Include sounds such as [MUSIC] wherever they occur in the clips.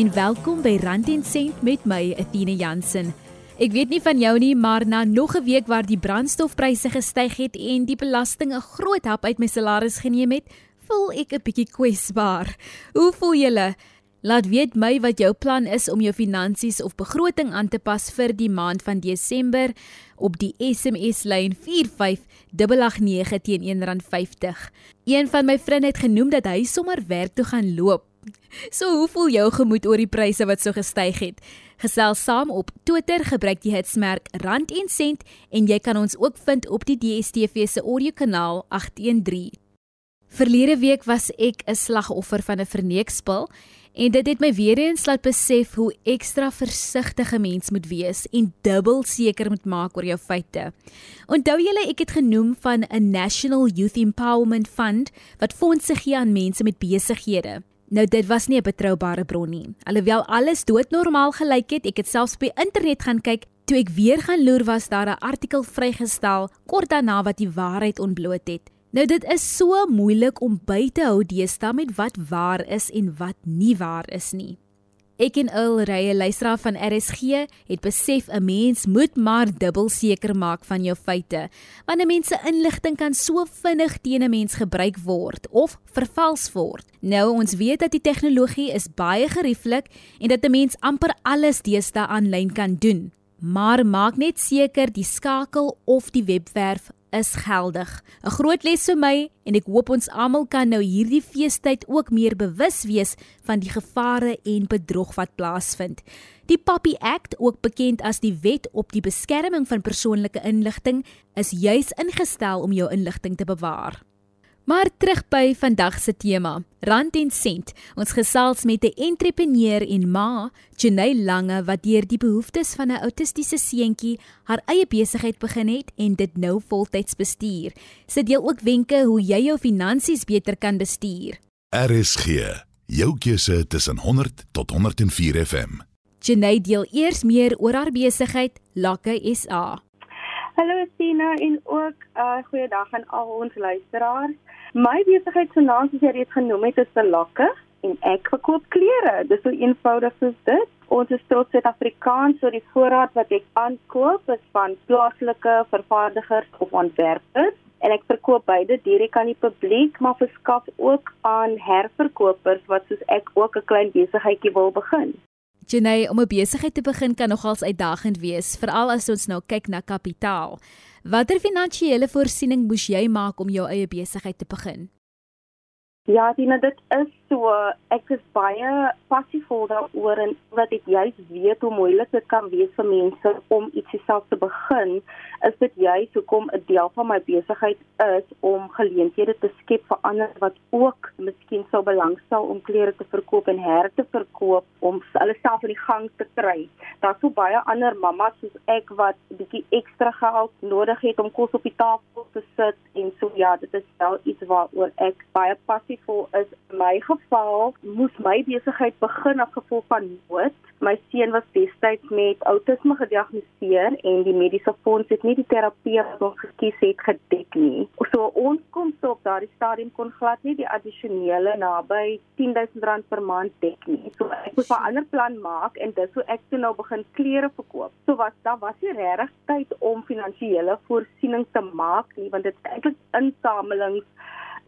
en welkom by Rand en Sent met my Athena Jansen. Ek weet nie van jou nie, maar na nog 'n week waar die brandstofpryse gestyg het en die belasting 'n groot hap uit my salaris geneem het, voel ek 'n bietjie kwesbaar. Hoe voel julle? Laat weet my wat jou plan is om jou finansies of begroting aan te pas vir die maand van Desember op die SMS lyn 45889 teen R1.50. Een van my vriende het genoem dat hy sommer werk toe gaan loop. So hoe voel jou gemoed oor die pryse wat so gestyg het? Gesels saam op Twitter, gebruik die hitsmerk Rand en Sent en jy kan ons ook vind op die DSTV se audio kanaal 813. Verlede week was ek 'n slagoffer van 'n verneekspil en dit het my weer eens laat besef hoe ekstra versigtige mens moet wees en dubbel seker moet maak oor jou feite. Onthou julle ek het genoem van 'n National Youth Empowerment Fund wat fondse gee aan mense met besighede. Nou dit was nie 'n betroubare bron nie. Alhoewel alles doodnormaal gelyk het, ek het selfs op die internet gaan kyk toe ek weer gaan loer was daar 'n artikel vrygestel kort daarna wat die waarheid ontbloot het. Nou dit is so moeilik om by te hou deesdae met wat waar is en wat nie waar is nie. Ek en Earl Rye luisteraar van RSG het besef 'n mens moet maar dubbel seker maak van jou feite, want 'n mens se inligting kan so vinnig teen 'n mens gebruik word of vervals word. Nou ons weet dat die tegnologie is baie gerieflik en dat 'n mens amper alles deesdae aanlyn kan doen. Maar maak net seker die skakel of die webwerf is geldig. 'n Groot les vir my en ek hoop ons almal kan nou hierdie feestyd ook meer bewus wees van die gevare en bedrog wat plaasvind. Die Puppy Act, ook bekend as die Wet op die Beskerming van Persoonlike Inligting, is juis ingestel om jou inligting te bewaar. Maar terug by vandag se tema, Rand en Sent. Ons gesels met 'n entrepreneur en ma, Jenay Lange, wat deur die behoeftes van 'n autistiese seentjie haar eie besigheid begin het en dit nou voltyds bestuur. Sy deel ook wenke hoe jy jou finansies beter kan bestuur. RSG, jou keuse tussen 100 tot 104 FM. Jenay deel eers meer oor haar besigheid, Lakke SA. Hallo Sina en ook 'n uh, goeiedag aan al ons luisteraars. My besigheid se naam soos jy reeds genoem het is Selakke en ek verkoop klere. Dis so eenvoudig soos dit. Ons is trots Suid-Afrikaans, so die voorraad wat ek aankoop is van plaaslike vervaardigers of ontwerpers en ek verkoop beide direk aan die publiek, maar verskaf ook aan herverkopers wat soos ek ook 'n klein besigheidjie wil begin. Jenay, om 'n besigheid te begin kan nogals uitdagend wees, veral as ons nou kyk na kapitaal. Watter finansiële voorsiening moes jy maak om jou eie besigheid te begin? Ja, Dina, dit is so ek is baie passievol daaroor en wat ek juist weet hoe moeilik dit kan wees vir mense om iets self te begin, is dit juist hoekom 'n deel van my besigheid is om geleenthede te skep vir ander wat ook miskien sou belangstel om klere te verkoop en her te verkoop om hulle self in die gang te kry. Daar's so baie ander mammas soos ek wat bietjie ekstra geld nodig het om kos op die tafel te sit en so ja, dit is wel iets waaroor ek baie passievol is. My geval moes my besigheid begin as gevolg van nood. My seun was destyds met outisme gediagnoseer en die mediese fonds het nie die terapie wat ons gekies het gedek nie. So ons kom so op daardie stadium kon glad nie die addisionele naby R10000 per maand dek nie. So ek moes 'n ander plan maak en dis hoe ek toe nou begin klere verkoop. So was daar was nie regtig tyd om finansiële voorsiening te maak nie want dit is eintlik insamelings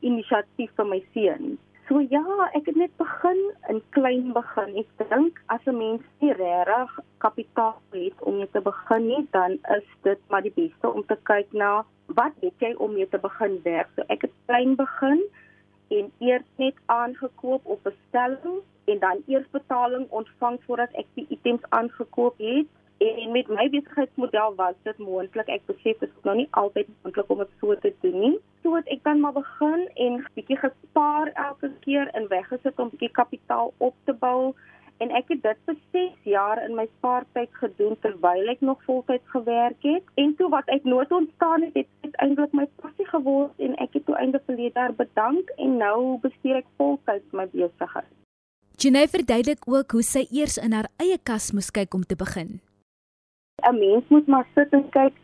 inisiatief vir my seun. So ja, ek het net begin in klein begin. Ek dink as 'n mens nie regtig kapitaal het om mee te begin nie, dan is dit maar die beste om te kyk na wat het jy om mee te begin werk. So ek het klein begin en eers net aangekoop op bestelling en dan eers betaling ontvang voordat ek die items aangekoop het. En met my besigheidsmodel was dit moontlik. Ek besef dit is nou nie altyd moontlik om dit so te doen nie. So het ek dan maar begin en bietjie gespaar elke keer en weggesit om bietjie kapitaal op te bou. En ek het dit vir 6 jaar in my spaartyd gedoen terwyl ek nog voltyds gewerk het. En toe wat uit nood ontstaan het, het dit eintlik my passie geword en ek het toe eintlik verlede jaar bedank en nou bestuur ek voltyds my besigheid. Jenay verduidelik ook hoe sy eers in haar eie kas moes kyk om te begin. 'n mens moet maar sit en kyk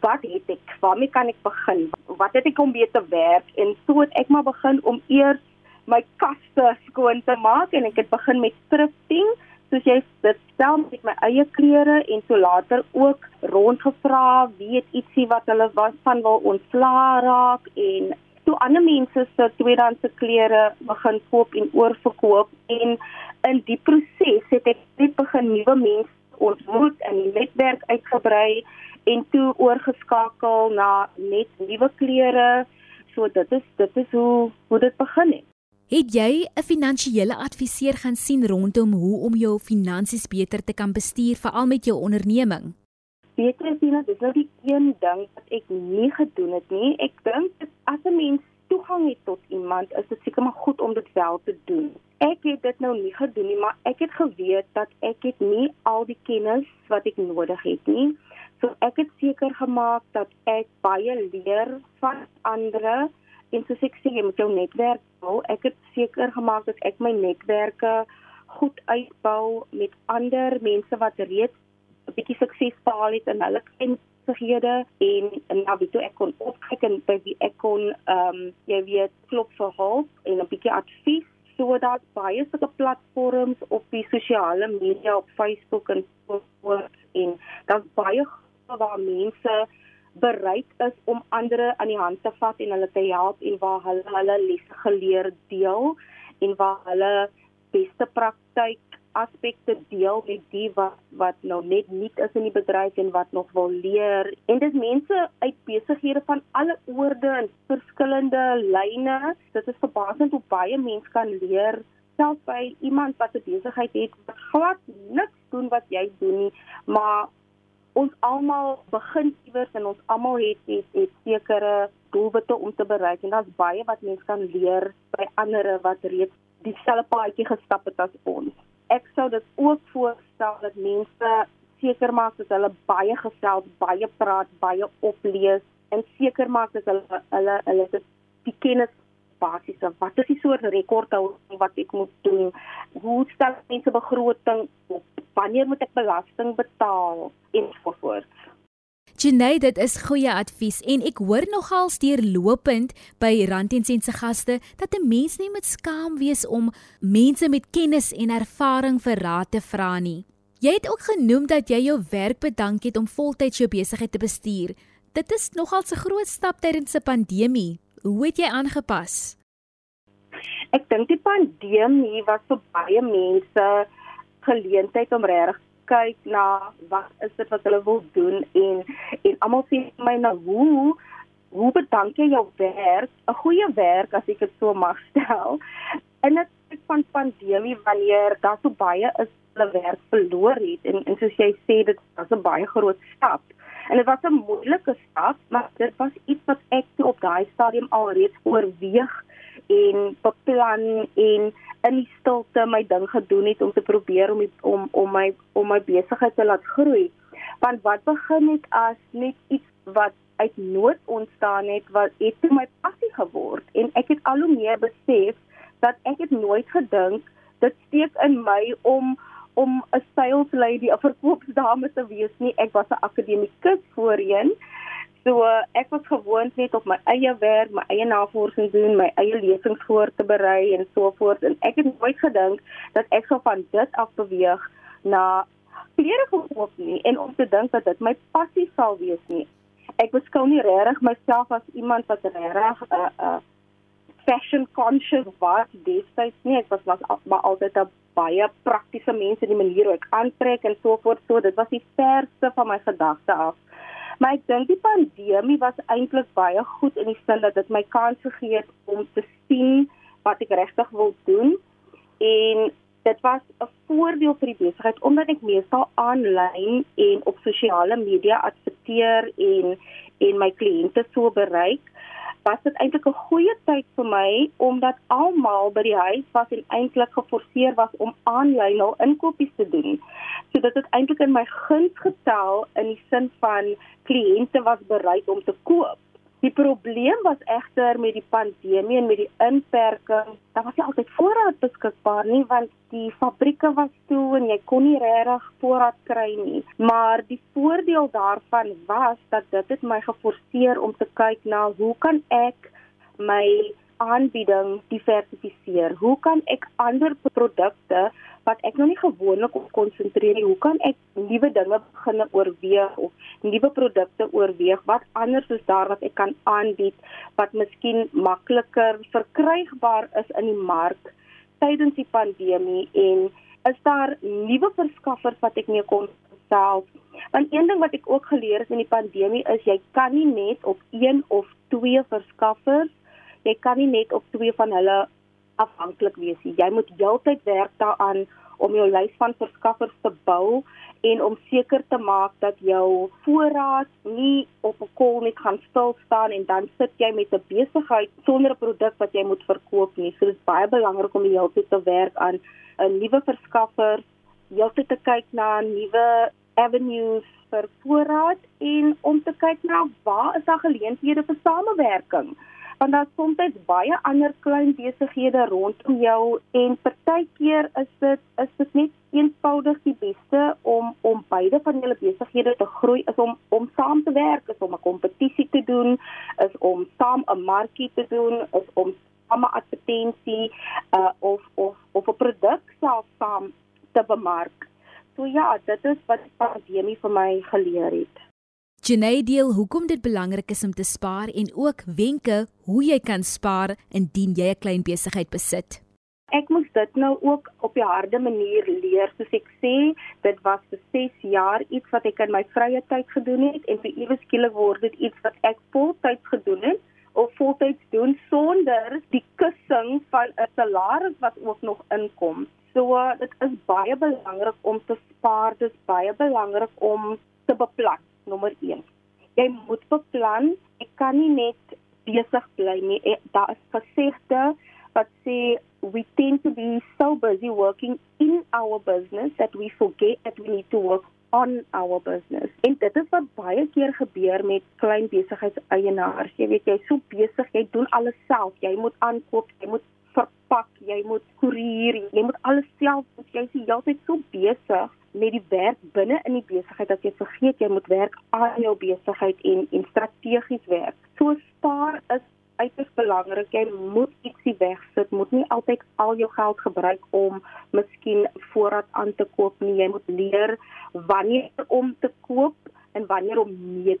wat het ek? Waarmee kan ek begin? Wat het ek om mee te werk? En so het ek maar begin om eers my kaste skoon te maak en ek het begin met thrifting soos jy dit stel met my eie klere en so later ook rondgevra wie het ietsie wat hulle was van wil ontslaa raak en so ander mense se tweedehandse klere begin koop en oorverkoop en in die proses het ek net begin nuwe mense ontmoet en die netwerk uitgebrei en toe oorgeskakel na net nuwe klere. So dit is dit is hoe hoe dit begin het. Het jy 'n finansiële adviseur gaan sien rondom hoe om jou finansies beter te kan bestuur veral met jou onderneming? Jy sien dit is nou die een ding wat ek nie gedoen het nie. Ek dink as 'n mens toegang het tot iemand, is dit seker maar goed om dit wel te doen. Ek het dit nou nie gedoen nie, maar ek het geweet dat ek het nie al die kennis wat ek nodig het nie. So ek het seker gemaak dat ek baie leer van ander en soos ek sê, jy moet jou netwerk bou. Ek het seker gemaak dat ek my netwerke goed uitbou met ander mense wat reeds 'n bietjie sukses behaal het in hulle kennisgehede en en nou weet ek kon opkyk en by wie ek kon ehm um, jy weet klop vir hulp en 'n bietjie advies sodat baie sulke platforms op die sosiale media op Facebook en so voort en daar's baie waar mense bereid is om ander aan die hand te vat en hulle te help en waar hulle hulle lesse geleer deel en waar hulle beste praktyk aspekte deel met die wat wat nou net nie is in die bedryf en wat nog wil leer. En dis mense uit besighede van alle oorde en verskillende lyne. Dit is verbasend hoe baie mense kan leer selfs by iemand wat 'n besigheid het wat glad niks doen wat jy doen nie. Maar ons almal begin iewers en ons almal het het, het sekere doelwitte om te bereik. En daar's baie wat mense kan leer by ander wat reeds dieselfde paadjie gestap het as ons. Ek sou dit ook voorstel dat mense seker maak dat hulle baie gesels, baie praat, baie oplees en seker maak dat hulle hulle hulle die kennis basiese wat is die soort rekordhou wat ek moet doen? Hoe stel mense begroting op? wanneer moet ek belasting betaal en so voort. Jenay, dit is goeie advies en ek hoor nogal steurlopend by Rand en Sent se gaste dat 'n mens nie moet skaam wees om mense met kennis en ervaring vir raad te vra nie. Jy het ook genoem dat jy jou werk bedank het om voltyds jou besigheid te bestuur. Dit is nogal 'n groot stap tydens 'n pandemie. Hoe het jy aangepas? Ek dink die pandemie was vir baie mense geleentheid om regtig kyk na wat is dit wat hulle wil doen en en almal sê my nou hoe hoe bedank jy jou werk 'n goeie werk as ek dit so mag stel in 'n tyd van pandemie wanneer daar so baie is hulle werk verloor het? En en soos jy sê dit was 'n baie groot stap. En dit was 'n moeilike stap maar dit was iets wat ek op daai stadium alreeds oorweeg en beplan en in die stilte my ding gedoen het om te probeer om die, om om my om my besigheid te laat groei. Want wat begin het as net iets wat uit nood ontstaan het wat het toe my passie geword en ek het al hoe meer besef dat ek het nooit gedink dit steek in my om om 'n sales lady of verkoopsdame te wees nie. Ek was 'n akademikus voorheen. So ek was gewoond net op my eie werk, my eie navorsing doen, my eie lesings voor te berei en so voort en ek het nooit gedink dat ek sou van dit af beweeg na klere verkoop nie en om te dink dat dit my passie sal wees nie. Ek beskou nie regtig myself as iemand wat regtig 'n uh, uh, fashion conscious was destyds nie. Ek was was maar altyd 'n baie praktiese mens in die manier hoe ek aantrek en so voort. So dit was die verste van my gedagte af. Maar ek dink die pandemie was eintlik baie goed in die sin dat dit my kans gegee het om te sien wat ek regtig wil doen. En dit was 'n voordeel vir die besigheid omdat ek meestal aanlyn en op sosiale media adverteer en en my kliënte so bereik was dit eintlik 'n goeie tyd vir my omdat almal by die huis was en eintlik geforseer was om aanlyn al inkopies te doen. So dit het eintlik in my guns getel in die sin van kliënte was bereid om te koop. Die probleem was egter met die pandemie en met die inperking. Daar was nie altyd voorraad beskikbaar nie want die fabrieke was toe en jy kon nie regtig voorraad kry nie. Maar die voordeel daarvan was dat dit het my geforseer om te kyk na hoe kan ek my aanbieding diversifiseer? Hoe kan ek ander produkte wat ek nog nie gewoonlik op konsentreer nie, hoe kan ek nuwe dinge begin oorweeg of nuwe produkte oorweeg wat anders is daar wat ek kan aanbied wat miskien makliker verkrygbaar is in die mark tydens die pandemie en is daar nuwe verskaffers wat ek mee kon self. Want een ding wat ek ook geleer het in die pandemie is jy kan nie net op een of twee verskaffers, jy kan nie net op twee van hulle afhanklik wees nie. Jy moet heeltyd werk daaraan om jou lys van verskaffers te bou en om seker te maak dat jou voorraad nie op 'n kol net gaan stil staan en dan sit jy met 'n besigheid sonder 'n produk wat jy moet verkoop nie. So dit is baie belangrik om die hele tyd te werk aan 'n nuwe verskaffer, heeltyd te kyk na nuwe avenues vir voorraad en om te kyk na waar is daar geleenthede vir samewerking want daar's soms baie ander klein besighede rondom jou en partykeer is dit is dit net eenvoudig die beste om om beide van julle besighede te groei is om om saam te werk is om 'n kompetisie te doen is om saam 'n markie te doen is om 'n advertensie uh, of of of 'n produk self saam te bemark So ja, dit is wat die pandemie vir my geleer het. Jenay deel hoekom dit belangrik is om te spaar en ook wenke hoe jy kan spaar indien jy 'n klein besigheid besit. Ek moes dit nou ook op 'n harde manier leer, soos ek sê, dit was vir 6 jaar iets wat ek in my vrye tyd gedoen het en vir ewe skielik word dit iets wat ek voltyds gedoen het of voltyds doen sonder die kussing van 'n salaris wat ook nog inkom. So dit is baie belangrik om te spaar, dit is baie belangrik om te beplan, nommer 1. Jy moet beplan. Ek kan nie net besig bly nie. Eh, daar is gesegde wat sê we tend to be so busy working in our business that we forget that we need to work on our business. En dit is wat baie keer gebeur met klein besigheidseienaars. Jy weet jy's so besig, jy doen alles self. Jy moet aankoop, jy moet verpak, jy moet koerier, jy moet alles self doen. Jy is heeltyd so besig met die werk binne in die besigheid dat jy vergeet jy moet werk aan jou besigheid en en strategies werk. So spaar is uiters belangrik. Jy moet ietsie wegsit. Moet nie altyd al jou geld gebruik om miskien voorraad aan te koop nie. Jy moet leer wanneer om te koop en wanneer om nee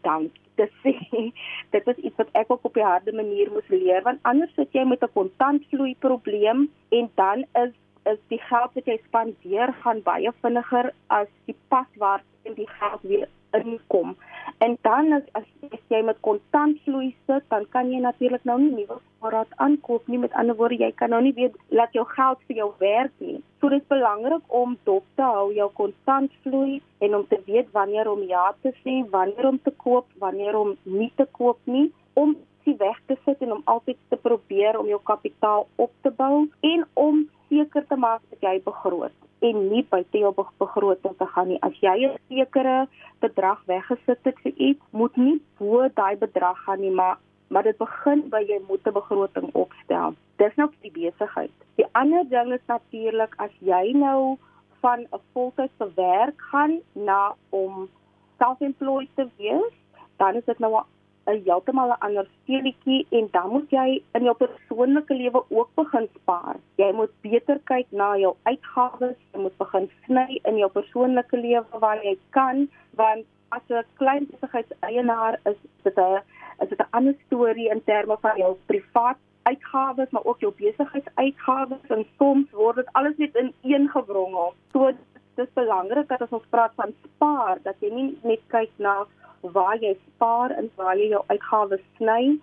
te sê. [LAUGHS] Dit is iets wat ek ook op 'n harde manier moes leer want anders sit jy met 'n kontantvloei probleem en dan is is die geld wat jy spandeer gaan baie vinniger as die pas waar die geld weer inkom. En dan as, as jy met kontantvloei sit, dan kan jy natuurlik nou nie nuwe voorraad aankoop nie. Met ander woorde, jy kan nou nie weer laat jou geld vir jou werk nie. So dit is belangrik om dop te hou jou kontantvloei en om te weet wanneer om ja te sê, wanneer om te koop, wanneer om nie te koop nie, om die weg te sit en om altyd te probeer om jou kapitaal op te bou en om seker te maak dat jy begroot en nie buite jou begroting te gaan nie. As jy 'n sekere bedrag weggesit het vir iets, moet nie bo daai bedrag gaan nie, maar maar dit begin by jy moet 'n begroting opstel. Dis nou die besigheid. Die ander ding is natuurlik as jy nou van 'n voltydse werk gaan na om self-employed te wees, dan is dit nou 'n heeltemal 'n ander speletjie en dan moet jy in jou persoonlike lewe ook begin spaar. Jy moet beter kyk na jou uitgawes, jy moet begin sny in jou persoonlike lewe waar jy kan, want as 'n klein besigheidseienaar is dit 'n is dit 'n ander storie in terme van jou privaat uitgawes maar ook jou besigheidsuitgawes en soms word dit alles net in een gewrongel. So dit is belangrik dat as ons praat van spaar, dat jy nie net kyk na waar jy spaar en waar jy jou uitgawes sny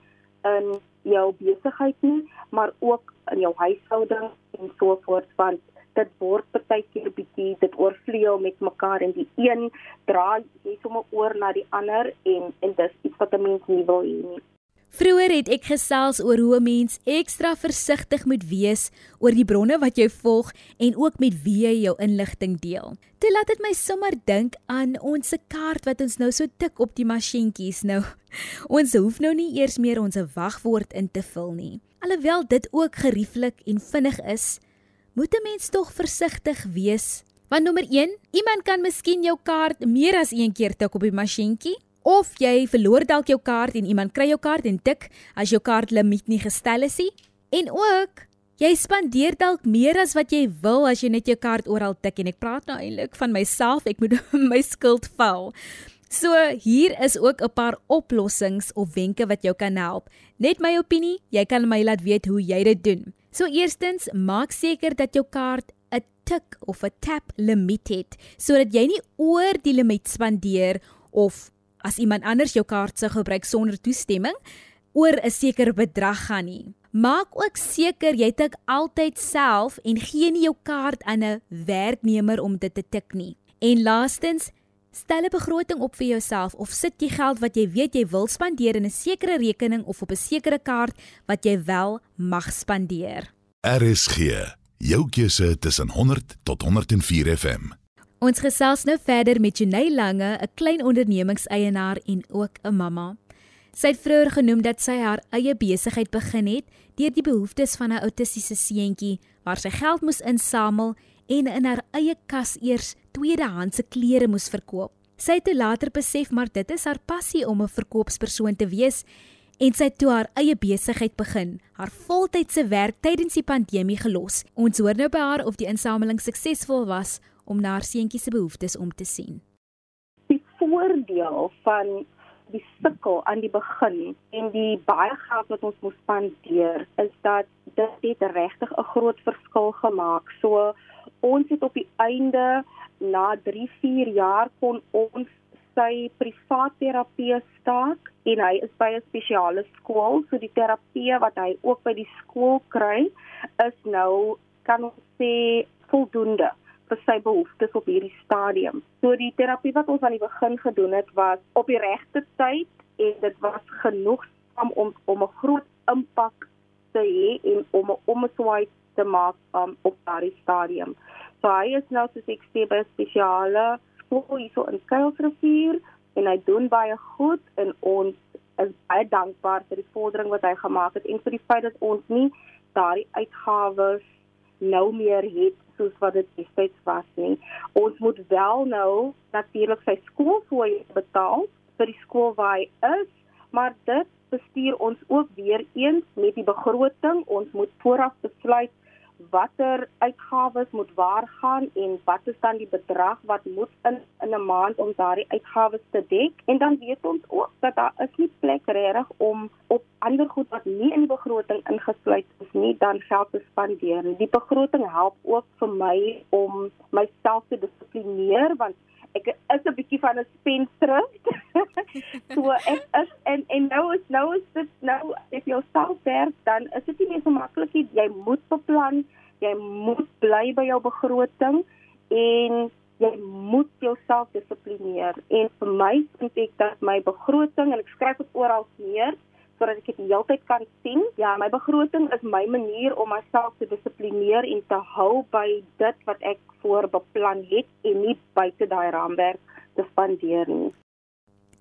in jou besigheid nie, maar ook in jou huishouding en so voort want dit word partykeer bietjie dit oorvleuel met mekaar en die een dra jy sommer oor na die ander en en dis iets wat 'n mens nie wil hê nie. Vroeger het ek gesels oor hoe 'n mens ekstra versigtig moet wees oor die bronne wat jy volg en ook met wie jy jou inligting deel. Dit laat dit my sommer dink aan ons se kaart wat ons nou so tik op die masjienkies nou. [LAUGHS] Ons hoef nou nie eers meer ons wagwoord in te vul nie. Alhoewel dit ook gerieflik en vinnig is, moet 'n mens tog versigtig wees. Want nommer 1, iemand kan miskien jou kaart meer as een keer tik op die masjienkie of jy verloor dalk jou kaart en iemand kry jou kaart en tik as jou kaart limiet nie gestel is nie En ook Jy spandeer dalk meer as wat jy wil as jy net jou kaart oral tik en ek praat nou eintlik van myself, ek moet [LAUGHS] my skuld val. So hier is ook 'n paar oplossings of wenke wat jou kan help. Net my opinie, jy kan my laat weet hoe jy dit doen. So eerstens, maak seker dat jou kaart 'n tik of 'n tap limiet het sodat jy nie oor die limiet spandeer of as iemand anders jou kaart sou gebruik sonder toestemming oor 'n sekere bedrag gaan nie. Maak ook seker jy tik altyd self en gee nie jou kaart aan 'n werknemer om dit te tik nie. En laastens, stel 'n begroting op vir jouself of sit jy geld wat jy weet jy wil spandeer in 'n sekere rekening of op 'n sekere kaart wat jy wel mag spandeer. RSG, jou keuse tussen 100 tot 104 FM. Ons gesels nou verder met Jenay Lange, 'n klein ondernemingseienaar en ook 'n mamma. Sy het vroeër genoem dat sy haar eie besigheid begin het deur die behoeftes van 'n autistiese seentjie waar sy geld moes insamel en in haar eie kas eers tweedehandse klere moes verkoop. Sy het later besef maar dit is haar passie om 'n verkoopspersoon te wees en sy het toe haar eie besigheid begin, haar voltydse werk tydens die pandemie gelos. Ons hoor nou by haar of die insameling suksesvol was om na haar seentjie se behoeftes om te sien. Die voordeel van die sukkel aan die begin en die baie geld wat ons moes spandeer is dat dit het regtig 'n groot verskil gemaak. So ons het op die einde na 3-4 jaar kon ons sy privaat terapie staak en hy is by 'n spesiale skool so die terapie wat hy ook by die skool kry is nou kan ons sê voldoende vir sy behoeftes op hierdie stadium. So die terapie wat ons aan die begin gedoen het was op die regte tyd en dit was genoeg om om, om 'n groot impak te hê en om 'n omswaai te maak um, op daardie stadium. So hy is nou soos ek sê by spesiale skool hier so in Kuilsrivier en hy doen baie goed en ons is baie dankbaar vir die vordering wat hy gemaak het en vir die feit dat ons nie daardie uitgawes nou meer het soos wat dit destyds was nie. Ons moet wel nou natuurlik sy skoolfooi betaal vir die skool waar hy is, maar dit bestuur ons ook weer eens met die begroting. Ons moet vooraf besluit watter uitgawes moet waar gaan en wat is dan die bedrag wat moet in in 'n maand om daardie uitgawes te dek en dan weet ons ook dat daar is nie plek regtig om op ander goed wat nie in die begroting ingesluit is nie dan geld te spandeer. Die begroting help ook vir my om myself te dissiplineer want ek is 'n bietjie van 'n spendthrift. [LAUGHS] so ek is en en nou is nou is dit nou if jy self werk dan is dit nie meer so maklik nie. Jy moet beplan, jy moet bly by jou begroting en jy moet jouself dissiplineer. En vir my vind ek dat my begroting en ek skryf dit oral neer sodat ek dit heeltyd kan sien. Ja, my begroting is my manier om myself te dissiplineer en te hou by dit wat ek voorbeplan het en nie buite daai raamwerk te spandeer nie.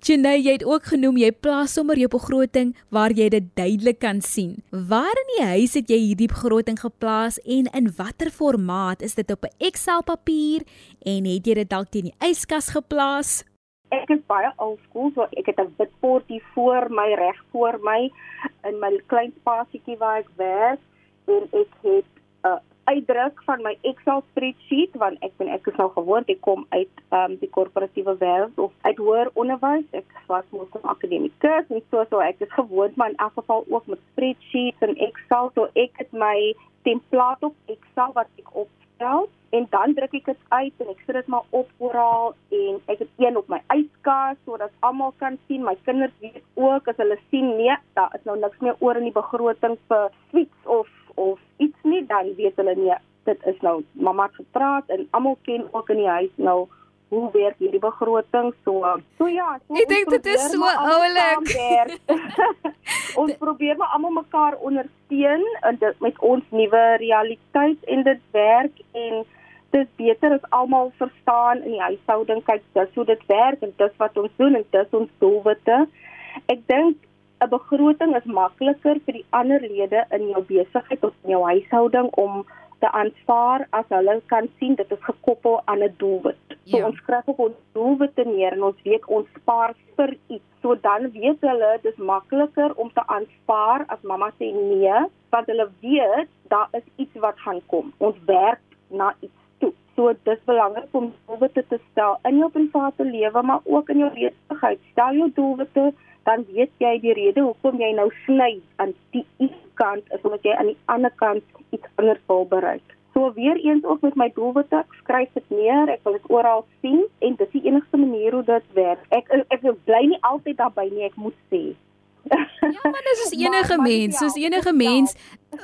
Jenny, jy het ook genoem jy plaas sommer jou begroting waar jy dit duidelik kan sien. Waar in die huis het jy hierdie begroting geplaas en in watter formaat? Is dit op 'n Excel papier en het jy dit dalk teen die yskas geplaas? Ek is baie oudskool, so ek het 'n wit bordjie voor my reg voor my in my klein spasietjie waar ek werk en ek het 'n uh, uitdruk van my Excel spreadsheet want ek ben ek is nou gewoond ek kom uit um, die korporatiewe wêreld of uit hoër onderwys. Ek was mos 'n akademikus en so so ek is gewoond maar in elk geval ook met spreadsheets en Excel, so ek het my template op Excel wat ek opstel en dan druk ek dit uit en ek sit dit maar op oral en ek het een op my yskas sodat almal kan sien my kinders weet ook as hulle sien nee daar is nou niks meer oor in die begroting vir sweets of of iets nie dan weet hulle nee dit is nou mamma het gepraat en almal ken ook in die huis nou hoe werk hierdie begroting so so ja so ek dink dit is so oulik [LAUGHS] [LAUGHS] ons probeer maar almal mekaar ondersteun in dit met ons nuwe realiteit en dit werk en dis beter as almal verstaan in die huishouding kyk dis hoe dit werk en dis wat ons doen en dis ons doelwitte. Ek dink 'n begroting is makliker vir die ander lede in jou besigheid of in jou huishouding om te aanvaar as hulle kan sien dit is gekoppel aan 'n doelwit. So Ja. ons skryf op ons doelwitte neer en ons weet ons spaar vir iets. So dan weet hulle dis makliker om te aanvaar as mamma sê nee, want hulle weet daar is iets wat gaan kom. Ons werk na iets toe. So dis belangrik om doelwitte te stel in jou private lewe, maar ook in jou besigheid. Stel jou doelwitte, dan weet jy die rede hoekom jy nou sny aan die een kant is omdat jy aan die ander kant iets anders wil bereik. So weer eens ook met my doelwitte, ek skryf dit neer, ek wil dit oral sien en dis die enigste manier hoe dit werk. Ek ek, ek bly nie altyd daarby nie, ek moet sê. Ja, maar dis [LAUGHS] Maar- enige maar mens, soos enige dit mens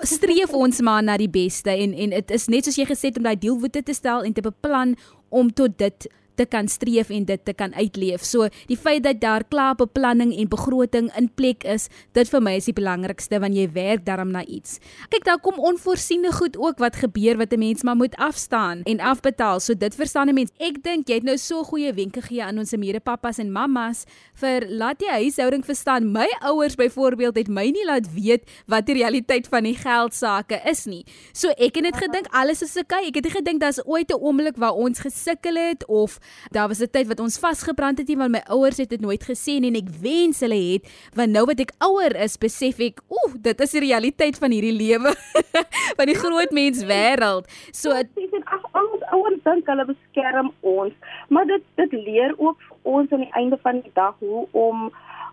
streef ons maar na die beste en en dit is net soos jy gesê het om daai doelwitte te stel en te beplan om tot dit te kan streef en dit te kan uitleef. So die feit dat daar klaar beplanning en begroting in plek is, dit vir my is die belangrikste want jy werk daarom na iets. Kyk, daar kom onvoorsiene goed ook wat gebeur wat 'n mens maar moet afstaan en afbetaal. So dit verstaan 'n mens. Ek dink jy het nou so goeie wenke gegee aan ons medepappas en mammas vir laat die huishouding verstaan. My ouers byvoorbeeld het my nie laat weet wat die realiteit van die geld sake is nie. So ek het net gedink alles is oukei. Ek het nie gedink daar's ooit 'n oomblik waar ons gesukkel het of daar was 'n tyd wat ons vasgebrand het nie want my ouers het dit nooit gesien en ek wens hulle het want nou wat ek ouer is besef ek ooh dit is die realiteit van hierdie lewe [LAUGHS] van die groot mens wêreld. So Presies en ag ons ouers dink hulle beskerm ons, maar dit dit leer ook vir ons aan die einde van die dag hoe om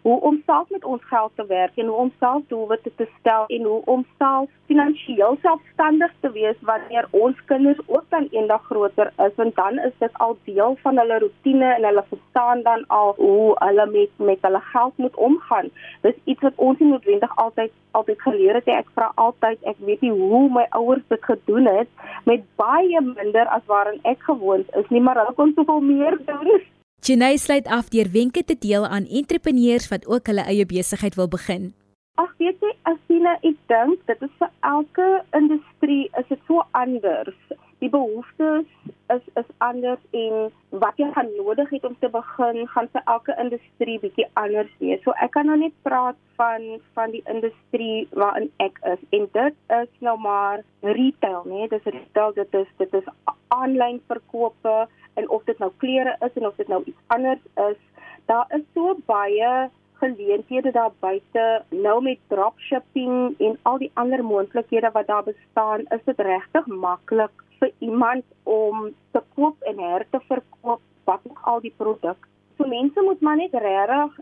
hoe om self met ons geld te werk en hoe om self doelwitte te stel en hoe om self finansiëel selfstandig te wees wanneer ons kinders ook dan eendag groter is want dan is dit al deel van hulle rotine en hulle verstaan dan al hoe hulle met met hulle geld moet omgaan. Dis iets wat ons nie noodwendig altyd altyd geleer het nie. Ek vra altyd, ek weet nie hoe my ouers dit gedoen het met baie minder as waarin ek gewoond is nie, maar hulle kon soveel meer doen. Jenay sluit af deur wenke te deel aan entrepreneurs wat ook hulle eie besigheid wil begin. Ag weet jy, Asina, ek dink dit is vir elke industrie is dit so anders. Die behoeftes is is anders en wat jy gaan nodig het om te begin gaan vir elke industrie bietjie anders wees. So ek kan nou net praat van van die industrie waarin ek is en dit is nou maar retail, nee, dis retail, dit is dit is aanlyn verkope en of dit nou klere is en of dit nou iets anders is, daar is so baie geleenthede daar buite nou met dropshipping en al die ander moontlikhede wat daar bestaan, is dit regtig maklik vir iemand om te koop en her te verkoop wat ook al die produk. So mense moet maar net regtig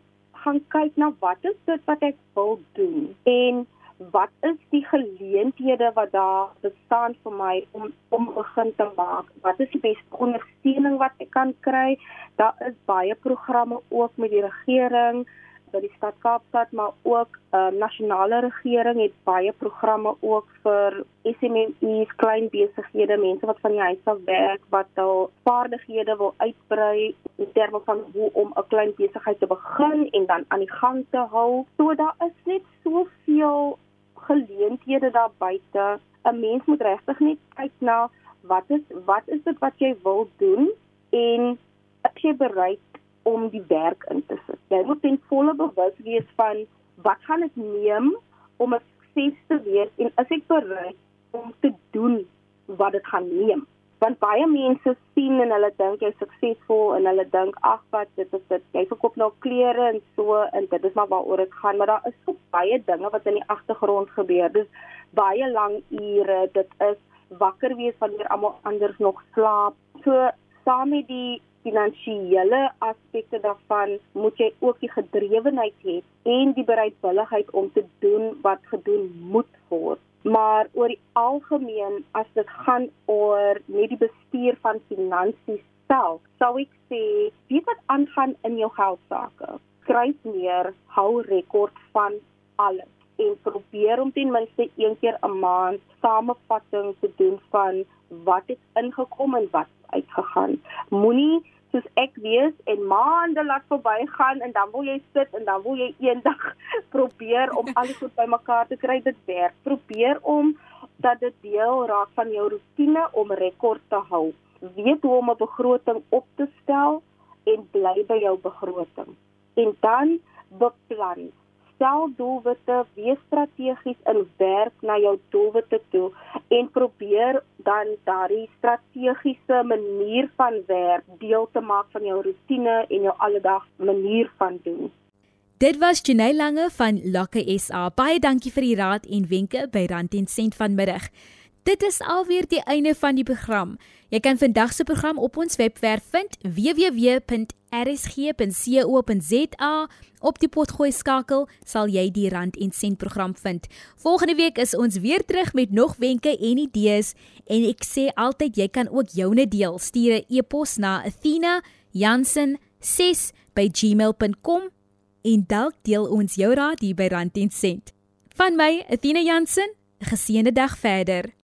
gaan kyk na wat is dit wat ek wil doen en wat is die geleenthede wat daar bestaan vir my om om begin te maak? Wat is die beste ondersteuning wat ek kan kry? Daar is baie programme ook met die regering by die stad Kaapstad, maar ook uh, nasionale regering het baie programme ook vir SMMEs, klein besighede, mense wat van die huis af werk wat hul vaardighede wil uitbrei in terme van hoe om 'n klein besigheid te begin en dan aan die gang te hou. So daar is net soveel geleenthede daar buite. 'n Mens moet regtig net kyk na wat is wat is dit wat jy wil doen en is jy bereid om die werk in te sit. Jy moet ten volle bewus wees van wat gaan dit neem om 'n sukses te wees en is ek bereid om te doen wat dit gaan neem? Want baie mense sien en hulle dink jy's suksesvol en hulle dink ag wat dit is dit jy verkoop nou klere en so en dit is maar waaroor dit gaan, maar daar is so baie dinge wat in die agtergrond gebeur. Dis baie lang ure, dit is wakker wees wanneer almal anders nog slaap. So saam met die finansiële aspekte daarvan moet jy ook die gedrewenheid hê en die bereidwilligheid om te doen wat gedoen moet word. Maar oor die algemeen as dit gaan oor net die bestuur van finansies self, sou ek sê weet wat aangaan in jou geld sake. Skryf neer, hou rekord van alles en probeer om ten minste een keer 'n maand samevatting te doen van wat het ingekom en wat uitgegaan. Moenie soos ek wees en maande laat verbygaan en dan wil jy sit en dan wil jy eendag [LAUGHS] probeer om alles goed bymekaar te kry dit werk. Probeer om dat dit deel raak van jou rotine om rekord te hou. Weet hoe om 'n begroting op te stel en bly by jou begroting. En dan beplan. Stel doelwitte, wees strategies in werk na jou doelwitte toe en probeer dan daardie strategiese manier van werk deel te maak van jou rotine en jou alledaagse manier van doen. Dit was Janey Lange van Lokke SA. Baie dankie vir die raad en wenke by Rand en Sent vanmiddag. Dit is alweer die einde van die program. Jy kan vandag se program op ons webwerf vind www.rsg.co.za. Op die potgooi skakel sal jy die Rand en Sent program vind. Volgende week is ons weer terug met nog wenke en idees en ek sê altyd jy kan ook joune deel. Stuur 'n e-pos na athena.jansen6@gmail.com en dalk deel ons jou raad hier by Rand en Sent. Van my, Athena Jansen, 'n geseënde dag verder.